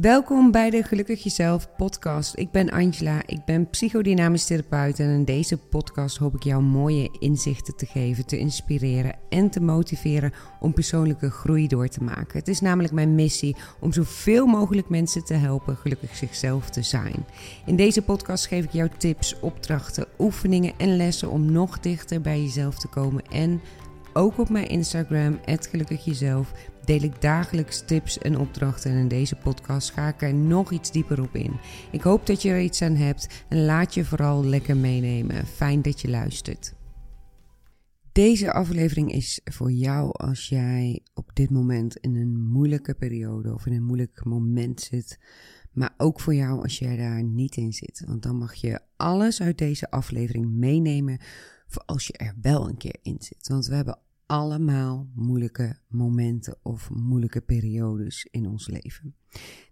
Welkom bij de Gelukkig Jezelf podcast. Ik ben Angela, ik ben psychodynamisch therapeut en in deze podcast hoop ik jou mooie inzichten te geven, te inspireren en te motiveren om persoonlijke groei door te maken. Het is namelijk mijn missie om zoveel mogelijk mensen te helpen gelukkig zichzelf te zijn. In deze podcast geef ik jou tips, opdrachten, oefeningen en lessen om nog dichter bij jezelf te komen en ook op mijn Instagram, Gelukkig Jezelf, deel ik dagelijks tips en opdrachten. En in deze podcast ga ik er nog iets dieper op in. Ik hoop dat je er iets aan hebt en laat je vooral lekker meenemen. Fijn dat je luistert. Deze aflevering is voor jou als jij op dit moment in een moeilijke periode of in een moeilijk moment zit. Maar ook voor jou als jij daar niet in zit. Want dan mag je alles uit deze aflevering meenemen voor als je er wel een keer in zit. Want we hebben allemaal moeilijke momenten of moeilijke periodes in ons leven.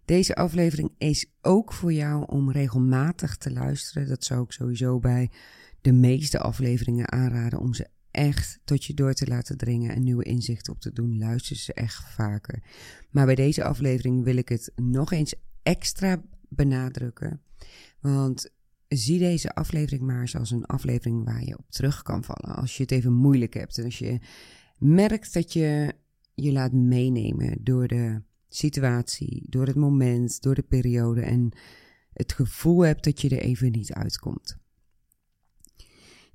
Deze aflevering is ook voor jou om regelmatig te luisteren. Dat zou ik sowieso bij de meeste afleveringen aanraden om ze echt tot je door te laten dringen en nieuwe inzichten op te doen. Luister ze echt vaker. Maar bij deze aflevering wil ik het nog eens extra benadrukken. Want zie deze aflevering maar eens als een aflevering waar je op terug kan vallen. Als je het even moeilijk hebt als je merkt dat je je laat meenemen door de situatie, door het moment, door de periode en het gevoel hebt dat je er even niet uitkomt.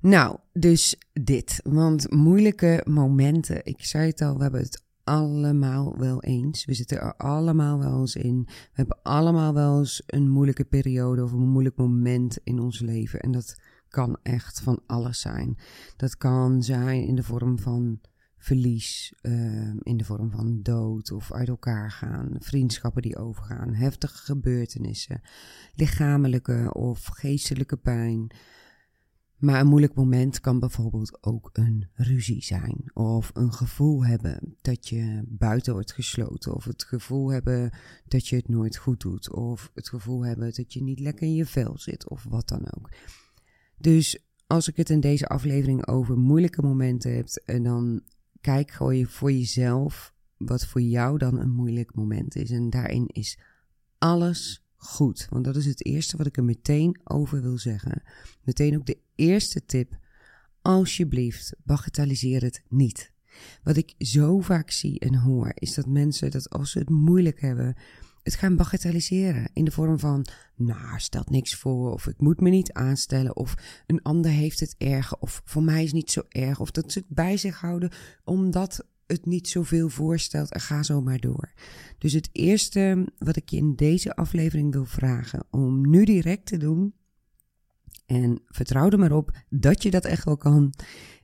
Nou, dus dit. Want moeilijke momenten, ik zei het al, we hebben het allemaal wel eens. We zitten er allemaal wel eens in. We hebben allemaal wel eens een moeilijke periode of een moeilijk moment in ons leven. En dat kan echt van alles zijn. Dat kan zijn in de vorm van verlies, uh, in de vorm van dood of uit elkaar gaan, vriendschappen die overgaan, heftige gebeurtenissen, lichamelijke of geestelijke pijn. Maar een moeilijk moment kan bijvoorbeeld ook een ruzie zijn. Of een gevoel hebben dat je buiten wordt gesloten. Of het gevoel hebben dat je het nooit goed doet. Of het gevoel hebben dat je niet lekker in je vel zit. Of wat dan ook. Dus als ik het in deze aflevering over moeilijke momenten heb, dan kijk gewoon voor jezelf wat voor jou dan een moeilijk moment is. En daarin is alles goed. Want dat is het eerste wat ik er meteen over wil zeggen. Meteen ook de eerste tip. Alsjeblieft, bagatelliseer het niet. Wat ik zo vaak zie en hoor, is dat mensen dat als ze het moeilijk hebben, het gaan bagatelliseren. In de vorm van, nou, stelt niks voor, of ik moet me niet aanstellen, of een ander heeft het erger, of voor mij is het niet zo erg, of dat ze het bij zich houden omdat het niet zoveel voorstelt en ga zo maar door. Dus het eerste wat ik je in deze aflevering wil vragen om nu direct te doen, en vertrouw er maar op dat je dat echt wel kan,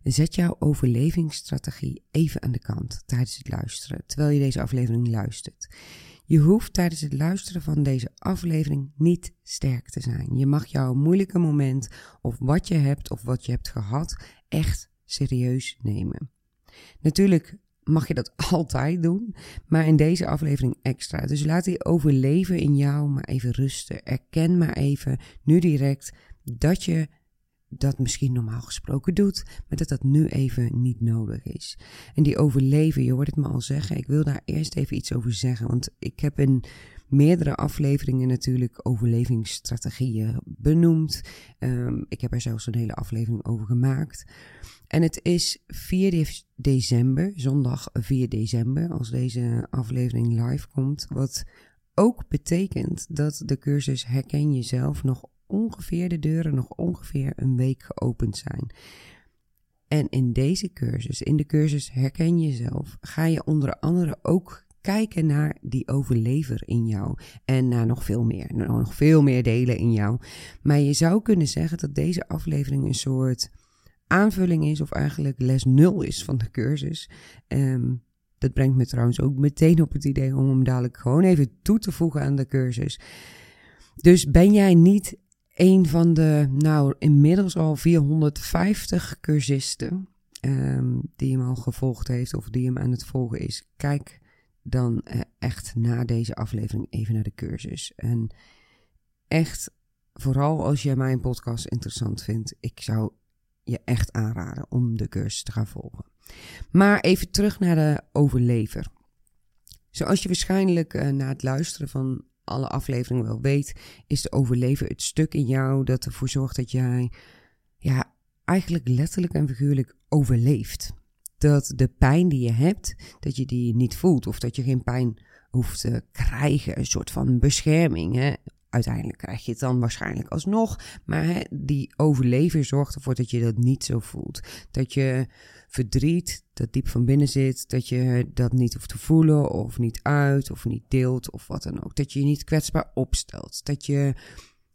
zet jouw overlevingsstrategie even aan de kant tijdens het luisteren, terwijl je deze aflevering luistert. Je hoeft tijdens het luisteren van deze aflevering niet sterk te zijn. Je mag jouw moeilijke moment of wat je hebt of wat je hebt gehad echt serieus nemen. Natuurlijk mag je dat altijd doen, maar in deze aflevering extra. Dus laat die overleven in jou maar even rusten. Erken maar even nu direct dat je dat misschien normaal gesproken doet, maar dat dat nu even niet nodig is. En die overleven, je hoort het me al zeggen, ik wil daar eerst even iets over zeggen, want ik heb in meerdere afleveringen natuurlijk overlevingsstrategieën benoemd. Um, ik heb er zelfs een hele aflevering over gemaakt. En het is 4 december, zondag 4 december, als deze aflevering live komt, wat ook betekent dat de cursus Herken Jezelf nog ongeveer de deuren nog ongeveer een week geopend zijn. En in deze cursus, in de cursus Herken Jezelf, ga je onder andere ook kijken naar die overlever in jou. En naar nog veel meer, nog veel meer delen in jou. Maar je zou kunnen zeggen dat deze aflevering een soort aanvulling is, of eigenlijk les nul is van de cursus. Um, dat brengt me trouwens ook meteen op het idee om hem dadelijk gewoon even toe te voegen aan de cursus. Dus ben jij niet een van de, nou, inmiddels al 450 cursisten um, die hem al gevolgd heeft of die hem aan het volgen is. Kijk dan uh, echt na deze aflevering even naar de cursus. En echt, vooral als jij mijn podcast interessant vindt, ik zou je echt aanraden om de cursus te gaan volgen. Maar even terug naar de overlever. Zoals je waarschijnlijk uh, na het luisteren van alle afleveringen wel weet, is de overleven het stuk in jou dat ervoor zorgt dat jij, ja, eigenlijk letterlijk en figuurlijk overleeft. Dat de pijn die je hebt, dat je die niet voelt of dat je geen pijn hoeft te krijgen. Een soort van bescherming. Hè? Uiteindelijk krijg je het dan waarschijnlijk alsnog. Maar hè, die overleven zorgt ervoor dat je dat niet zo voelt. Dat je verdriet dat diep van binnen zit, dat je dat niet hoeft te voelen of niet uit of niet deelt of wat dan ook. Dat je je niet kwetsbaar opstelt. Dat je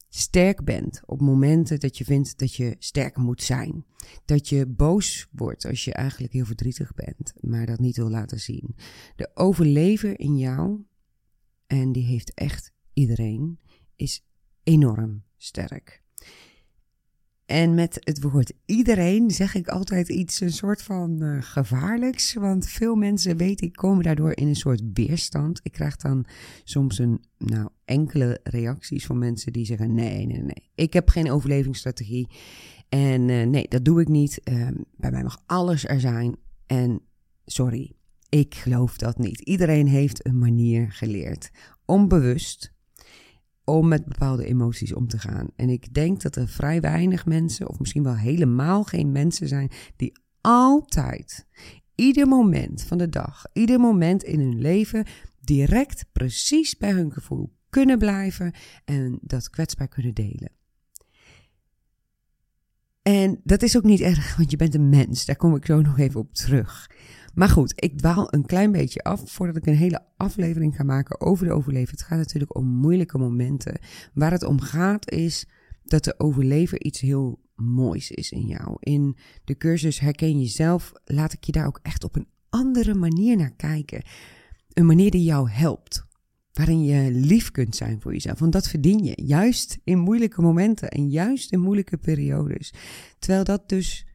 sterk bent op momenten dat je vindt dat je sterk moet zijn. Dat je boos wordt als je eigenlijk heel verdrietig bent, maar dat niet wil laten zien. De overlever in jou, en die heeft echt iedereen, is enorm sterk. En met het woord iedereen zeg ik altijd iets, een soort van uh, gevaarlijks. Want veel mensen, weet ik, komen daardoor in een soort weerstand. Ik krijg dan soms een, nou, enkele reacties van mensen die zeggen: nee, nee, nee, ik heb geen overlevingsstrategie. En uh, nee, dat doe ik niet. Uh, bij mij mag alles er zijn. En sorry, ik geloof dat niet. Iedereen heeft een manier geleerd. Onbewust om met bepaalde emoties om te gaan. En ik denk dat er vrij weinig mensen, of misschien wel helemaal geen mensen zijn, die altijd, ieder moment van de dag, ieder moment in hun leven, direct precies bij hun gevoel kunnen blijven en dat kwetsbaar kunnen delen. En dat is ook niet erg, want je bent een mens. Daar kom ik zo nog even op terug. Maar goed, ik dwaal een klein beetje af voordat ik een hele aflevering ga maken over de overleven. Het gaat natuurlijk om moeilijke momenten. Waar het om gaat is dat de overleven iets heel moois is in jou. In de cursus Herken Jezelf laat ik je daar ook echt op een andere manier naar kijken. Een manier die jou helpt. Waarin je lief kunt zijn voor jezelf. Want dat verdien je. Juist in moeilijke momenten en juist in moeilijke periodes. Terwijl dat dus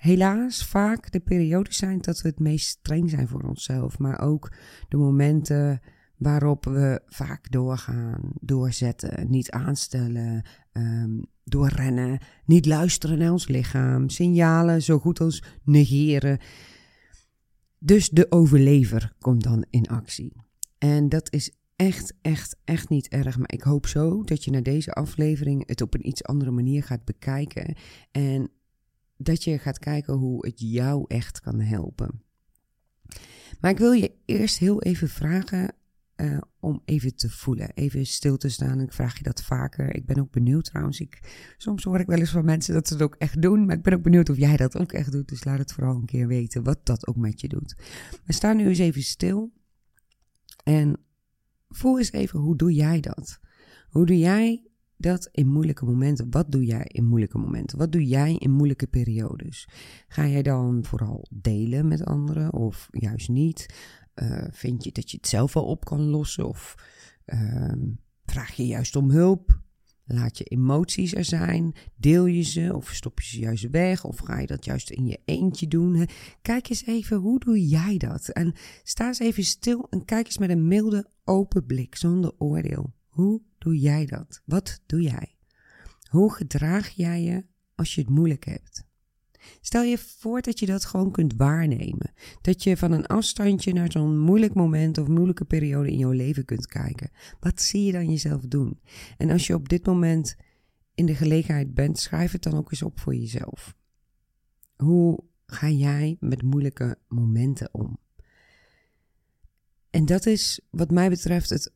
helaas vaak de periodes zijn dat we het meest streng zijn voor onszelf. Maar ook de momenten waarop we vaak doorgaan, doorzetten, niet aanstellen, um, doorrennen, niet luisteren naar ons lichaam, signalen zo goed als negeren. Dus de overlever komt dan in actie. En dat is echt, echt, echt niet erg. Maar ik hoop zo dat je na deze aflevering het op een iets andere manier gaat bekijken. En dat je gaat kijken hoe het jou echt kan helpen. Maar ik wil je eerst heel even vragen uh, om even te voelen, even stil te staan. Ik vraag je dat vaker. Ik ben ook benieuwd trouwens. Ik, soms hoor ik wel eens van mensen dat ze het ook echt doen, maar ik ben ook benieuwd of jij dat ook echt doet. Dus laat het vooral een keer weten wat dat ook met je doet. We staan nu eens even stil en voel eens even hoe doe jij dat? Hoe doe jij dat in moeilijke momenten. Wat doe jij in moeilijke momenten? Wat doe jij in moeilijke periodes? Ga jij dan vooral delen met anderen of juist niet? Uh, vind je dat je het zelf wel op kan lossen of uh, vraag je juist om hulp? Laat je emoties er zijn? Deel je ze of stop je ze juist weg? Of ga je dat juist in je eentje doen? Kijk eens even, hoe doe jij dat? En sta eens even stil en kijk eens met een milde, open blik, zonder oordeel. Hoe doe jij dat? Wat doe jij? Hoe gedraag jij je als je het moeilijk hebt? Stel je voor dat je dat gewoon kunt waarnemen. Dat je van een afstandje naar zo'n moeilijk moment of moeilijke periode in jouw leven kunt kijken. Wat zie je dan jezelf doen? En als je op dit moment in de gelegenheid bent, schrijf het dan ook eens op voor jezelf. Hoe ga jij met moeilijke momenten om? En dat is, wat mij betreft, het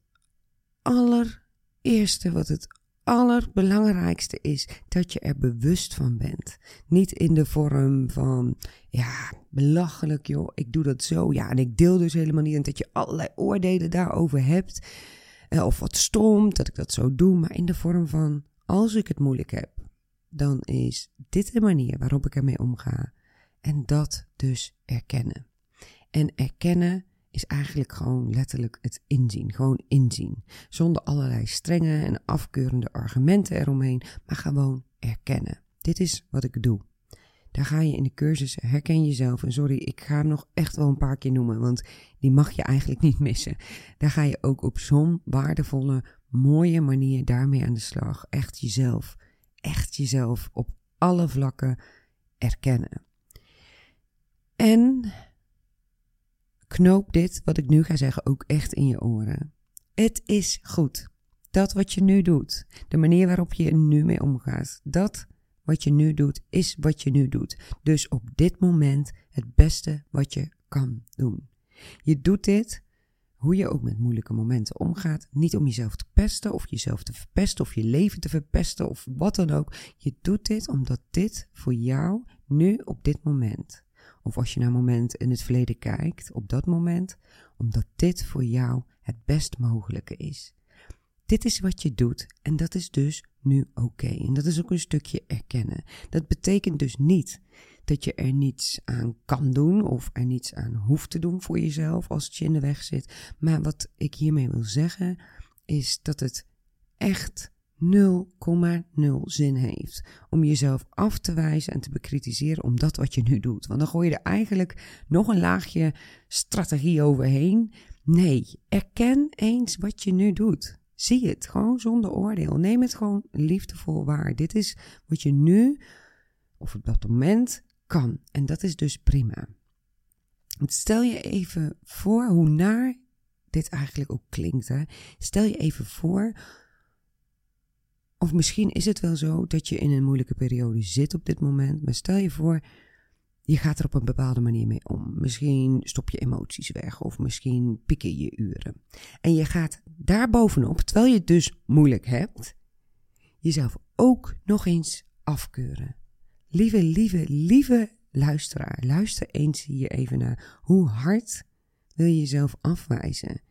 allereerste, wat het allerbelangrijkste is, dat je er bewust van bent. Niet in de vorm van, ja, belachelijk joh, ik doe dat zo, ja, en ik deel dus helemaal niet. En dat je allerlei oordelen daarover hebt. Eh, of wat stom dat ik dat zo doe, maar in de vorm van, als ik het moeilijk heb, dan is dit de manier waarop ik ermee omga. En dat dus erkennen. En erkennen is eigenlijk gewoon letterlijk het inzien. Gewoon inzien. Zonder allerlei strenge en afkeurende argumenten eromheen, maar gewoon erkennen. Dit is wat ik doe. Daar ga je in de cursus herken jezelf. En sorry, ik ga hem nog echt wel een paar keer noemen, want die mag je eigenlijk niet missen. Daar ga je ook op zo'n waardevolle, mooie manier daarmee aan de slag. Echt jezelf, echt jezelf op alle vlakken erkennen. En knoop dit, wat ik nu ga zeggen, ook echt in je oren. Het is goed. dat wat je nu doet, de manier waarop je er nu mee omgaat, dat wat je nu doet, is wat je nu doet. Dus op dit moment het beste wat je kan doen. Je doet dit, hoe je ook met moeilijke momenten omgaat, niet om jezelf te pesten of jezelf te verpesten of je leven te verpesten of wat dan ook. Je doet dit omdat dit voor jou nu op dit moment, of als je naar een moment in het verleden kijkt, op dat moment, omdat dit voor jou het best mogelijke is. Dit is wat je doet en dat is dus nu oké. En dat is ook een stukje erkennen. Dat betekent dus niet dat je er niets aan kan doen of er niets aan hoeft te doen voor jezelf als het je in de weg zit. Maar wat ik hiermee wil zeggen is dat het echt 0,0 zin heeft om jezelf af te wijzen en te bekritiseren om dat wat je nu doet. Want dan gooi je er eigenlijk nog een laagje strategie overheen. Nee, erken eens wat je nu doet. Zie het gewoon zonder oordeel. Neem het gewoon liefdevol waar. Dit is wat je nu of op dat moment kan. En dat is dus prima. Stel je even voor hoe naar dit eigenlijk ook klinkt. Hè? Stel je even voor. Of misschien is het wel zo dat je in een moeilijke periode zit op dit moment. Maar stel je voor je gaat er op een bepaalde manier mee om. Misschien stop je emoties weg of misschien pikken je uren. En je gaat daarbovenop, terwijl je het dus moeilijk hebt, jezelf ook nog eens afkeuren. Lieve, lieve, lieve luisteraar, luister eens hier even naar. Hoe hard wil je jezelf afwijzen?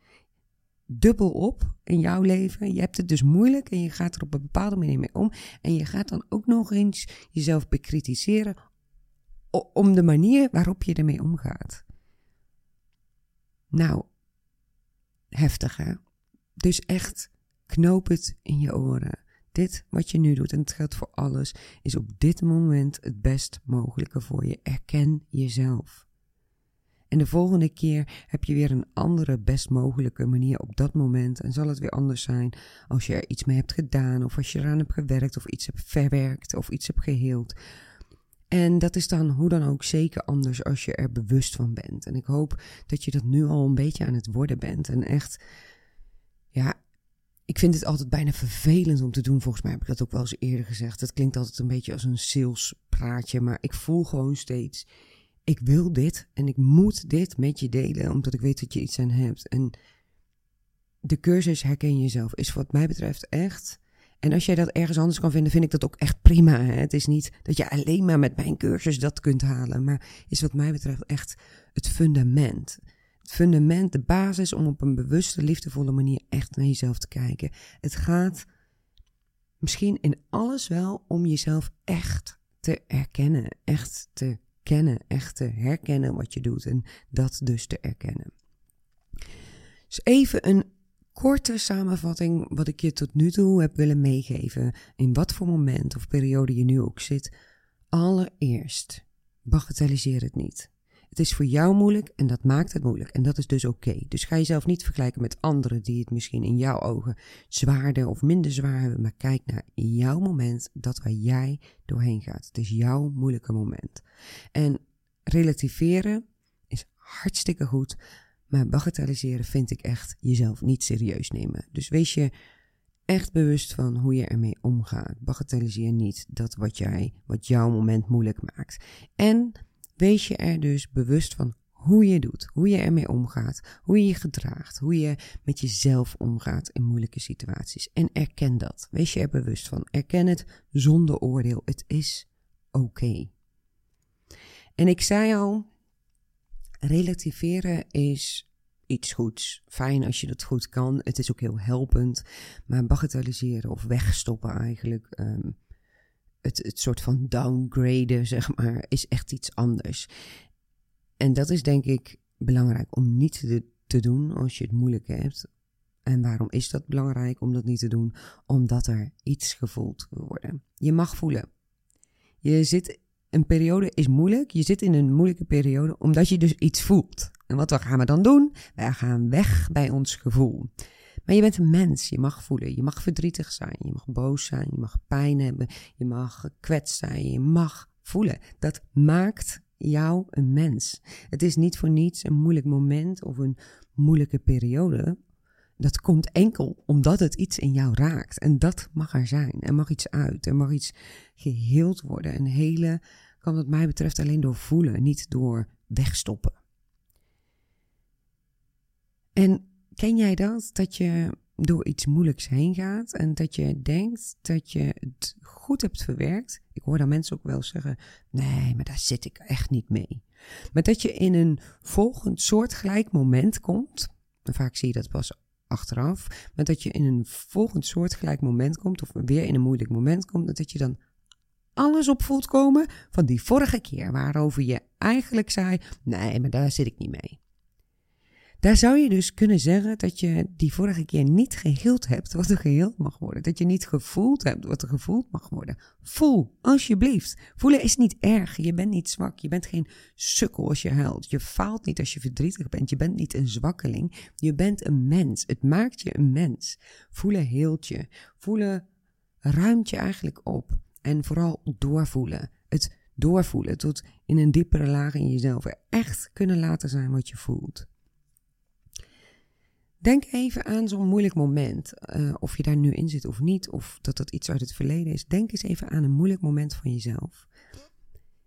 Dubbel op in jouw leven. Je hebt het dus moeilijk en je gaat er op een bepaalde manier mee om. En je gaat dan ook nog eens jezelf bekritiseren om de manier waarop je ermee omgaat. Nou, heftig hè? Dus echt, knoop het in je oren. Dit wat je nu doet, en het geldt voor alles, is op dit moment het best mogelijke voor je. Erken jezelf. En de volgende keer heb je weer een andere best mogelijke manier op dat moment. En zal het weer anders zijn als je er iets mee hebt gedaan, of als je eraan hebt gewerkt, of iets hebt verwerkt, of iets hebt geheeld. En dat is dan hoe dan ook zeker anders als je er bewust van bent. En ik hoop dat je dat nu al een beetje aan het worden bent. En echt, ja, ik vind het altijd bijna vervelend om te doen. Volgens mij heb ik dat ook wel eens eerder gezegd. Het klinkt altijd een beetje als een salespraatje, maar ik voel gewoon steeds, ik wil dit en ik moet dit met je delen, omdat ik weet dat je iets aan hebt. En de cursus Herken Jezelf is wat mij betreft echt en als jij dat ergens anders kan vinden, vind ik dat ook echt prima. Hè? Het is niet dat je alleen maar met mijn cursus dat kunt halen, maar is wat mij betreft echt het fundament. Het fundament, de basis om op een bewuste, liefdevolle manier echt naar jezelf te kijken. Het gaat misschien in alles wel om jezelf echt te erkennen, echt te kennen, echt te herkennen wat je doet en dat dus te erkennen. Dus even een korte samenvatting wat ik je tot nu toe heb willen meegeven, in wat voor moment of periode je nu ook zit. Allereerst, bagatelliseer het niet. Het is voor jou moeilijk en dat maakt het moeilijk. En dat is dus oké. Dus ga jezelf niet vergelijken met anderen die het misschien in jouw ogen zwaarder of minder zwaar hebben. Maar kijk naar jouw moment, dat waar jij doorheen gaat. Het is jouw moeilijke moment. En relativeren is hartstikke goed. Maar bagatelliseren vind ik echt jezelf niet serieus nemen. Dus wees je echt bewust van hoe je ermee omgaat. Bagatelliseer niet dat wat jij, wat jouw moment moeilijk maakt. En wees je er dus bewust van hoe je doet, hoe je ermee omgaat, hoe je je gedraagt, hoe je met jezelf omgaat in moeilijke situaties. En erken dat. Wees je er bewust van. Erken het zonder oordeel. Het is oké. En ik zei al, relativeren is iets goeds. Fijn als je dat goed kan. Het is ook heel helpend. Maar bagatelliseren of wegstoppen eigenlijk. Ehm, het, het soort van downgraden, zeg maar, is echt iets anders. En dat is denk ik belangrijk om niet te, te doen als je het moeilijk hebt. En waarom is dat belangrijk om dat niet te doen? Omdat er iets gevoeld wil worden. Je mag voelen. Je zit een periode is moeilijk. Je zit in een moeilijke periode omdat je dus iets voelt. En wat gaan we dan doen? Wij gaan weg bij ons gevoel. Maar je bent een mens, je mag voelen, je mag verdrietig zijn, je mag boos zijn, je mag pijn hebben, je mag gekwetst zijn, je mag voelen. Dat maakt jou een mens. Het is niet voor niets een moeilijk moment of een moeilijke periode. Dat komt enkel omdat het iets in jou raakt. En dat mag er zijn. Er mag iets uit. Er mag iets geheeld worden. En hele kan wat mij betreft alleen door voelen, niet door wegstoppen. En ken jij dat? Dat je door iets moeilijks heen gaat en dat je denkt dat je het goed hebt verwerkt. Ik hoor dan mensen ook wel zeggen: nee, maar daar zit ik echt niet mee. Maar dat je in een volgend soortgelijk moment komt, vaak zie je dat pas achteraf, maar dat je in een volgend soortgelijk moment komt, of weer in een moeilijk moment komt, dat je dan alles op voelt komen van die vorige keer waarover je eigenlijk zei: nee, maar daar zit ik niet mee. Daar zou je dus kunnen zeggen dat je die vorige keer niet geheeld hebt wat er geheeld mag worden. Dat je niet gevoeld hebt wat er gevoeld mag worden. Voel, alsjeblieft. Voelen is niet erg. Je bent niet zwak. Je bent geen sukkel als je huilt. Je faalt niet als je verdrietig bent. Je bent niet een zwakkeling. Je bent een mens. Het maakt je een mens. Voelen heelt je. Voelen ruimt je eigenlijk op. En vooral doorvoelen. Het doorvoelen tot in een diepere laag in jezelf echt kunnen laten zijn wat je voelt. Denk even aan zo'n moeilijk moment. Uh, of je daar nu in zit of niet, of dat dat iets uit het verleden is. Denk eens even aan een moeilijk moment van jezelf.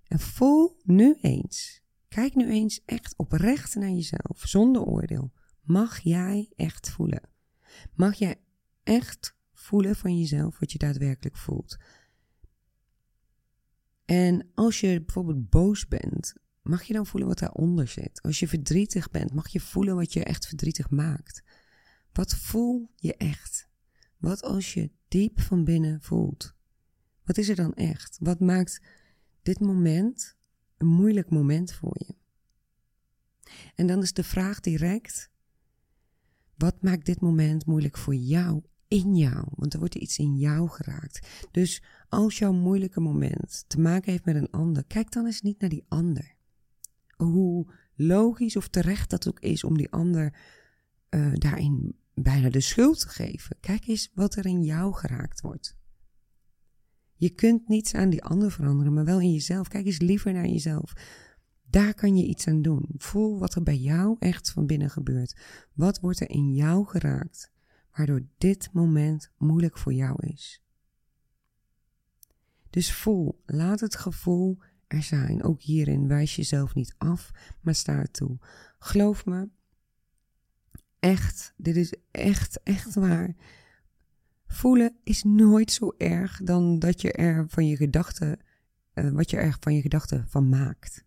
En voel nu eens, kijk nu eens echt oprecht naar jezelf, zonder oordeel. Mag jij echt voelen? Mag jij echt voelen van jezelf wat je daadwerkelijk voelt? En als je bijvoorbeeld boos bent, mag je dan voelen wat daaronder zit? Als je verdrietig bent, mag je voelen wat je echt verdrietig maakt? Wat voel je echt? Wat als je diep van binnen voelt? Wat is er dan echt? Wat maakt dit moment een moeilijk moment voor je? En dan is de vraag direct: wat maakt dit moment moeilijk voor jou, in jou? Want er wordt iets in jou geraakt. Dus als jouw moeilijke moment te maken heeft met een ander, kijk dan eens niet naar die ander. Hoe logisch of terecht dat ook is om die ander uh, daarin bijna de schuld te geven. Kijk eens wat er in jou geraakt wordt. Je kunt niets aan die ander veranderen, maar wel in jezelf. Kijk eens liever naar jezelf. Daar kan je iets aan doen. Voel wat er bij jou echt van binnen gebeurt. Wat wordt er in jou geraakt, waardoor dit moment moeilijk voor jou is. Dus voel, laat het gevoel er zijn. Ook hierin wijs jezelf niet af, maar sta toe. Geloof me, echt, dit is echt, echt waar. Voelen is nooit zo erg dan dat je er van je gedachten, uh, wat je er van je gedachten van maakt.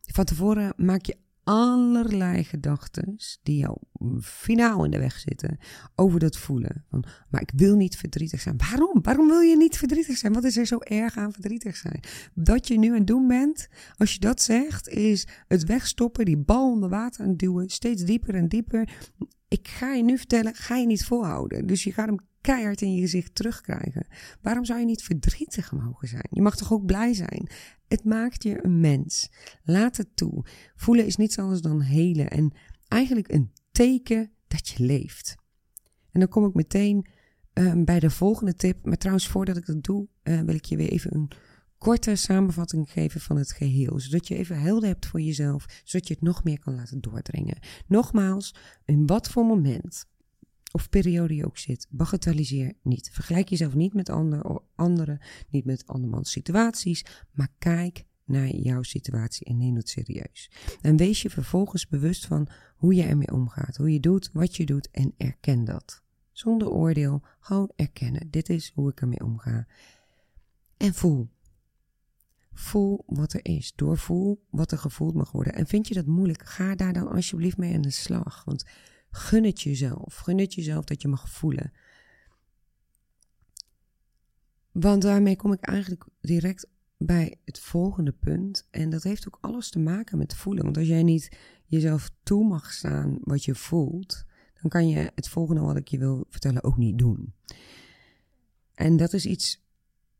Van tevoren maak je allerlei gedachten die jou finaal in de weg zitten over dat voelen. Van, maar ik wil niet verdrietig zijn. Waarom? Waarom wil je niet verdrietig zijn? Wat is er zo erg aan verdrietig zijn? Dat je nu aan het doen bent, als je dat zegt, is het wegstoppen, die bal onder water aan duwen, steeds dieper en dieper. Ik ga je nu vertellen, ga je niet volhouden. Dus je gaat hem keihard in je gezicht terugkrijgen. Waarom zou je niet verdrietig mogen zijn? Je mag toch ook blij zijn? Het maakt je een mens. Laat het toe. Voelen is niets anders dan helen en eigenlijk een teken dat je leeft. En dan kom ik meteen uh, bij de volgende tip. Maar trouwens, voordat ik dat doe, uh, wil ik je weer even een korte samenvatting geven van het geheel. Zodat je even helder hebt voor jezelf, zodat je het nog meer kan laten doordringen. Nogmaals, in wat voor moment of periode je ook zit, bagatelliseer niet. Vergelijk jezelf niet met ander, anderen, niet met andermans situaties, maar kijk naar jouw situatie en neem het serieus. En wees je vervolgens bewust van hoe je ermee omgaat, hoe je doet, wat je doet en erken dat. Zonder oordeel, gewoon erkennen. Dit is hoe ik ermee omga. En voel. Voel wat er is. Doorvoel wat er gevoeld mag worden. En vind je dat moeilijk, ga daar dan alsjeblieft mee aan de slag. Want Gun het jezelf. Gun het jezelf dat je mag voelen. Want daarmee kom ik eigenlijk direct bij het volgende punt. En dat heeft ook alles te maken met voelen. Want als jij niet jezelf toe mag staan wat je voelt, dan kan je het volgende wat ik je wil vertellen ook niet doen. En dat is iets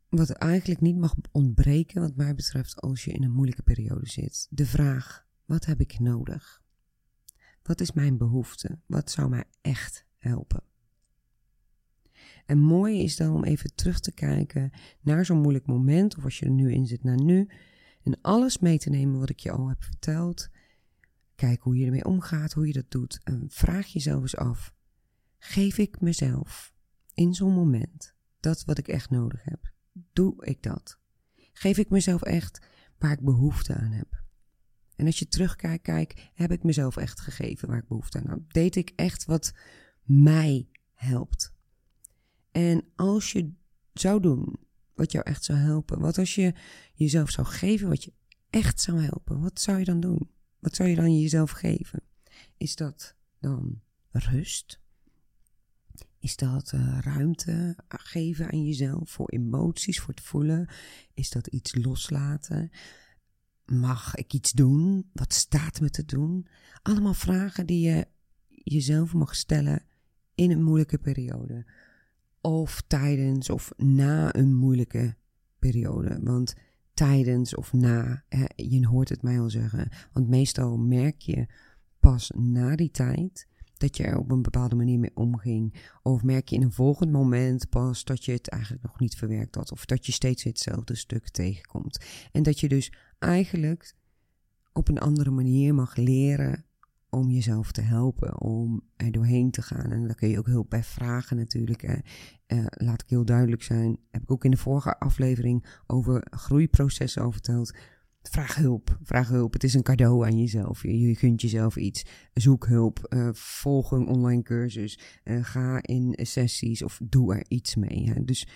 wat eigenlijk niet mag ontbreken, wat mij betreft, als je in een moeilijke periode zit. De vraag: wat heb ik nodig? Wat is mijn behoefte? Wat zou mij echt helpen? En mooi is dan om even terug te kijken naar zo'n moeilijk moment, of als je er nu in zit naar nu, en alles mee te nemen wat ik je al heb verteld. Kijk hoe je ermee omgaat, hoe je dat doet. En vraag jezelf eens af: geef ik mezelf in zo'n moment dat wat ik echt nodig heb? Doe ik dat? Geef ik mezelf echt waar ik behoefte aan heb? En als je terugkijkt, kijk, heb ik mezelf echt gegeven waar ik behoefte aan heb? Deed ik echt wat mij helpt? En als je zou doen wat jou echt zou helpen, wat als je jezelf zou geven wat je echt zou helpen, wat zou je dan doen? Wat zou je dan jezelf geven? Is dat dan rust? Is dat uh, ruimte geven aan jezelf voor emoties, voor het voelen? Is dat iets loslaten? Mag ik iets doen? Wat staat me te doen? Allemaal vragen die je jezelf mag stellen in een moeilijke periode. Of tijdens of na een moeilijke periode. Want tijdens of na, hè, je hoort het mij al zeggen. Want meestal merk je pas na die tijd dat je er op een bepaalde manier mee omging. Of merk je in een volgend moment pas dat je het eigenlijk nog niet verwerkt had. Of dat je steeds hetzelfde stuk tegenkomt. En dat je dus eigenlijk op een andere manier mag leren om jezelf te helpen, om er doorheen te gaan. En daar kun je ook hulp bij vragen natuurlijk. Uh, laat ik heel duidelijk zijn, heb ik ook in de vorige aflevering over groeiprocessen over verteld. Vraag hulp, vraag hulp. Het is een cadeau aan jezelf. Je, je gunt jezelf iets. Zoek hulp, uh, volg een online cursus, uh, ga in sessies of doe er iets mee. Hè. Dus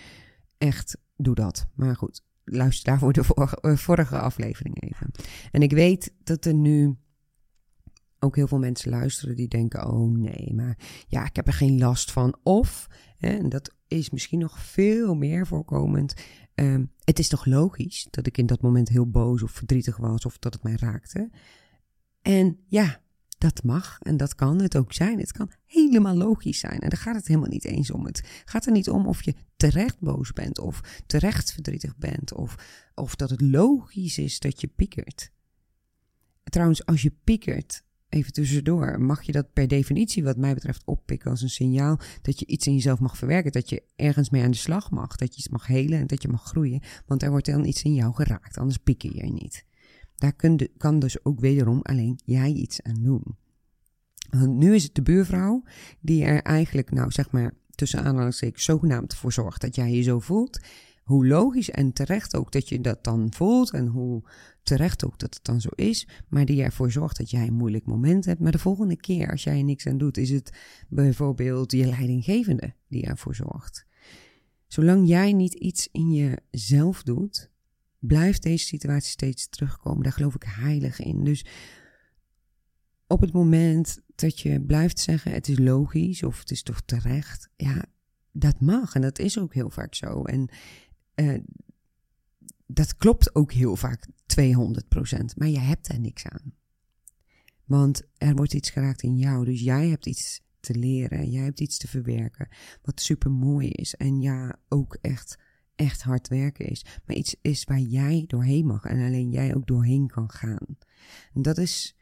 echt, doe dat. Maar goed, luister daarvoor de vorige, vorige aflevering even. En ik weet dat er nu ook heel veel mensen luisteren die denken: oh nee, maar ja, ik heb er geen last van. Of, en dat is misschien nog veel meer voorkomend. Um, het is toch logisch dat ik in dat moment heel boos of verdrietig was of dat het mij raakte. En ja, dat mag en dat kan het ook zijn. Het kan helemaal logisch zijn. En daar gaat het helemaal niet eens om. Het gaat er niet om of je terecht boos bent of terecht verdrietig bent of, of dat het logisch is dat je piekert. Trouwens, als je piekert, even tussendoor, mag je dat per definitie, wat mij betreft, oppikken als een signaal dat je iets in jezelf mag verwerken, dat je ergens mee aan de slag mag, dat je iets mag helen en dat je mag groeien, want er wordt dan iets in jou geraakt, anders pikken je niet. Daar kan dus ook wederom alleen jij iets aan doen. Nu is het de buurvrouw die er eigenlijk, nou zeg maar, tussen aanhalingstekens zogenaamd voor zorgt dat jij je zo voelt. Hoe logisch en terecht ook dat je dat dan voelt en hoe terecht ook dat het dan zo is, maar die ervoor zorgt dat jij een moeilijk moment hebt. Maar de volgende keer, als jij er niks aan doet, is het bijvoorbeeld je leidinggevende die ervoor zorgt. Zolang jij niet iets in jezelf doet, blijft deze situatie steeds terugkomen. Daar geloof ik heilig in. Dus op het moment dat je blijft zeggen: het is logisch of het is toch terecht, ja, dat mag en dat is ook heel vaak zo. En uh, dat klopt ook heel vaak 200%, maar je hebt er niks aan. Want er wordt iets geraakt in jou, dus jij hebt iets te leren, jij hebt iets te verwerken, wat super mooi is. En ja, ook echt, echt hard werken is. Maar iets is waar jij doorheen mag en alleen jij ook doorheen kan gaan. Dat is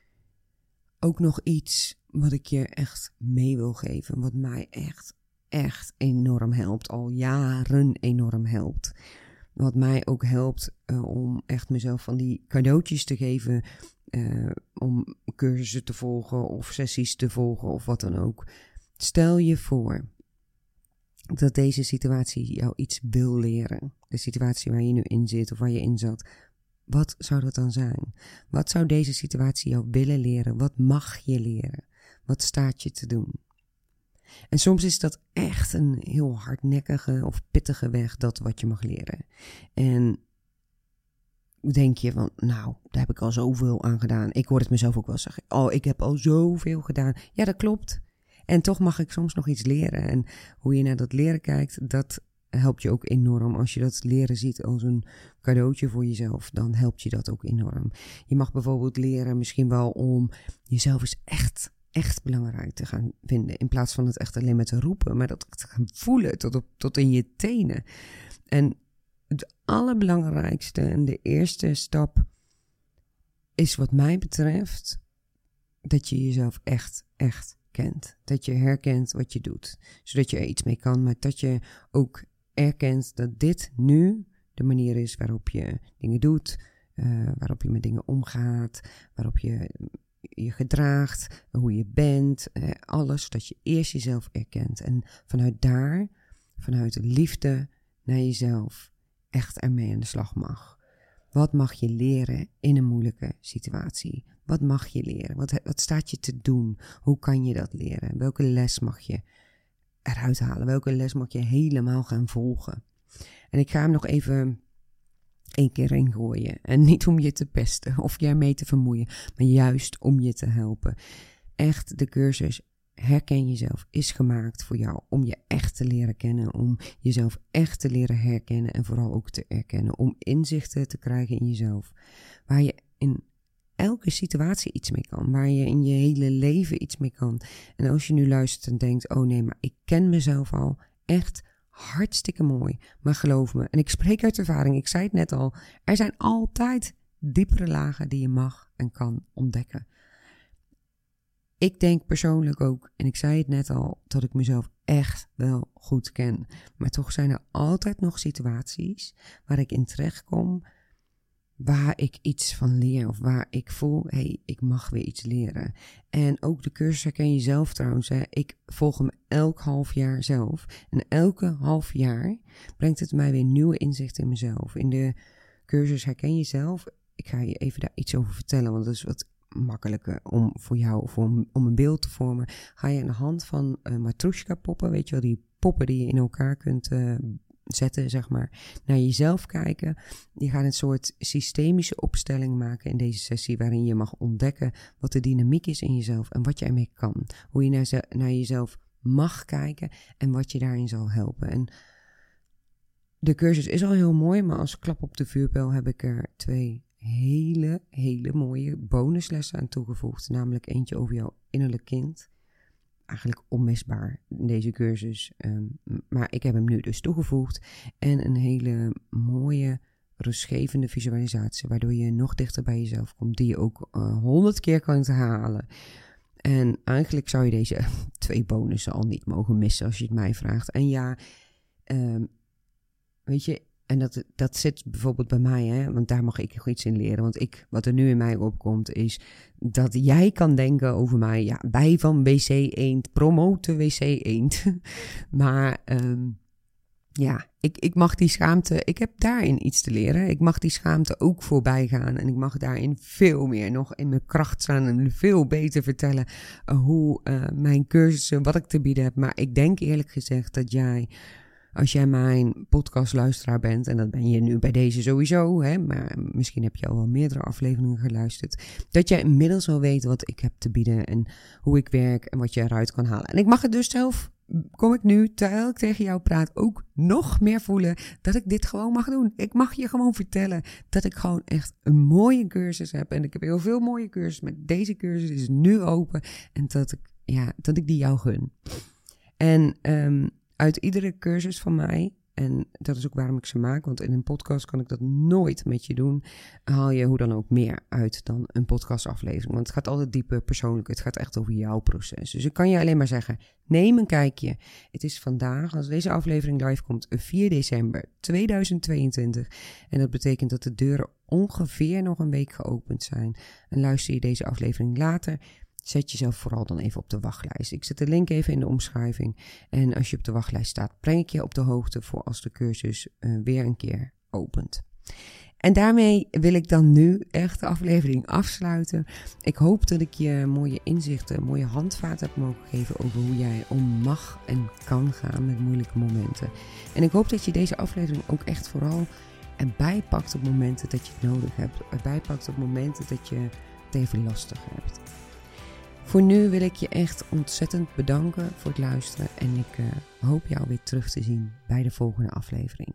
ook nog iets wat ik je echt mee wil geven, wat mij echt, echt enorm helpt, al jaren enorm helpt. Wat mij ook helpt uh, om echt mezelf van die cadeautjes te geven. Uh, om cursussen te volgen of sessies te volgen of wat dan ook. Stel je voor dat deze situatie jou iets wil leren. De situatie waar je nu in zit of waar je in zat. Wat zou dat dan zijn? Wat zou deze situatie jou willen leren? Wat mag je leren? Wat staat je te doen? En soms is dat echt een heel hardnekkige of pittige weg, dat wat je mag leren. En denk je van, nou, daar heb ik al zoveel aan gedaan. Ik hoor het mezelf ook wel zeggen. Oh, ik heb al zoveel gedaan. Ja, dat klopt. En toch mag ik soms nog iets leren. En hoe je naar dat leren kijkt, dat helpt je ook enorm. Als je dat leren ziet als een cadeautje voor jezelf, dan helpt je dat ook enorm. Je mag bijvoorbeeld leren misschien wel om jezelf eens echt echt belangrijk te gaan vinden. In plaats van het echt alleen maar te roepen, maar dat te gaan voelen tot, op, tot in je tenen. En het allerbelangrijkste en de eerste stap is wat mij betreft dat je jezelf echt, echt kent. Dat je herkent wat je doet, zodat je er iets mee kan, maar dat je ook erkent dat dit nu de manier is waarop je dingen doet, uh, waarop je met dingen omgaat, waarop je je gedraagt, hoe je bent, eh, alles. Dat je eerst jezelf erkent. En vanuit daar, vanuit liefde naar jezelf, echt ermee aan de slag mag. Wat mag je leren in een moeilijke situatie? Wat mag je leren? Wat, wat staat je te doen? Hoe kan je dat leren? Welke les mag je eruit halen? Welke les mag je helemaal gaan volgen? En ik ga hem nog even één keer ingooien. En niet om je te pesten of je ermee te vermoeien, maar juist om je te helpen. Echt, de cursus Herken jezelf is gemaakt voor jou om je echt te leren kennen, om jezelf echt te leren herkennen en vooral ook te erkennen, om inzichten te krijgen in jezelf, waar je in elke situatie iets mee kan, waar je in je hele leven iets mee kan. En als je nu luistert en denkt, oh nee, maar ik ken mezelf al echt hartstikke mooi, maar geloof me, en ik spreek uit ervaring, ik zei het net al, er zijn altijd diepere lagen die je mag en kan ontdekken. Ik denk persoonlijk ook, en ik zei het net al, dat ik mezelf echt wel goed ken. Maar toch zijn er altijd nog situaties waar ik in terecht kom, waar ik iets van leer of waar ik voel, hé, hey, ik mag weer iets leren. En ook de cursus herken je zelf trouwens. Hè. Ik volg hem elk half jaar zelf. En elke half jaar brengt het mij weer nieuwe inzichten in mezelf. In de cursus herken je zelf. Ik ga je even daar iets over vertellen, want dat is wat makkelijker om voor jou of om, een beeld te vormen. Ga je aan de hand van uh, poppen, weet je wel, die poppen die je in elkaar kunt uh, zetten, zeg maar, naar jezelf kijken. Je gaat een soort systemische opstelling maken in deze sessie, waarin je mag ontdekken wat de dynamiek is in jezelf en wat je ermee kan. Hoe je naar, naar jezelf mag kijken en wat je daarin zal helpen. En de cursus is al heel mooi, maar als klap op de vuurpijl heb ik er twee hele, hele mooie bonuslessen aan toegevoegd. Namelijk eentje over jouw innerlijk kind. Eigenlijk onmisbaar deze cursus. Um, maar ik heb hem nu dus toegevoegd. En een hele mooie, rustgevende visualisatie. Waardoor je nog dichter bij jezelf komt. Die je ook uh, honderd keer kan halen. En eigenlijk zou je deze twee bonussen al niet mogen missen als je het mij vraagt. En ja, um, weet je, en dat, dat zit bijvoorbeeld bij mij, hè, want daar mag ik nog iets in leren. Want ik, wat er nu in mij opkomt, is dat jij kan denken over mij. Ja, wij van WC Eend promoten WC Eend. maar um, ja, ik, ik mag die schaamte, ik heb daarin iets te leren. Ik mag die schaamte ook voorbij gaan. En ik mag daarin veel meer nog in mijn kracht staan en veel beter vertellen uh, hoe uh, mijn cursussen, wat ik te bieden heb. Maar ik denk eerlijk gezegd dat jij als jij mijn podcastluisteraar bent, en dat ben je nu bij deze sowieso, hè, maar misschien heb je al wel meerdere afleveringen geluisterd, dat jij inmiddels wel weet wat ik heb te bieden en hoe ik werk en wat je eruit kan halen. En ik mag het dus zelf, kom ik nu, terwijl ik tegen jou praat, ook nog meer voelen dat ik dit gewoon mag doen. Ik mag je gewoon vertellen dat ik gewoon echt een mooie cursus heb. En ik heb heel veel mooie cursussen, maar deze cursus is nu open en dat ik, ja, dat ik die jou gun. En um, uit iedere cursus van mij, en dat is ook waarom ik ze maak, want in een podcast kan ik dat nooit met je doen, haal je hoe dan ook meer uit dan een podcastaflevering. Want het gaat altijd dieper, persoonlijk, het gaat echt over jouw proces. Dus ik kan je alleen maar zeggen, neem een kijkje. Het is vandaag, als deze aflevering live komt, 4 december 2022. En dat betekent dat de deuren ongeveer nog een week geopend zijn. En luister je deze aflevering later, Zet jezelf vooral dan even op de wachtlijst. Ik zet de link even in de omschrijving. En als je op de wachtlijst staat, breng ik je op de hoogte voor als de cursus uh, weer een keer opent. En daarmee wil ik dan nu echt de aflevering afsluiten. Ik hoop dat ik je mooie inzichten, mooie handvaten heb mogen geven over hoe jij om mag en kan gaan met moeilijke momenten. En ik hoop dat je deze aflevering ook echt vooral erbij pakt op momenten dat je het nodig hebt. Erbij pakt op momenten dat je het even lastig hebt. Voor nu wil ik je echt ontzettend bedanken voor het luisteren en ik uh, hoop jou weer terug te zien bij de volgende aflevering.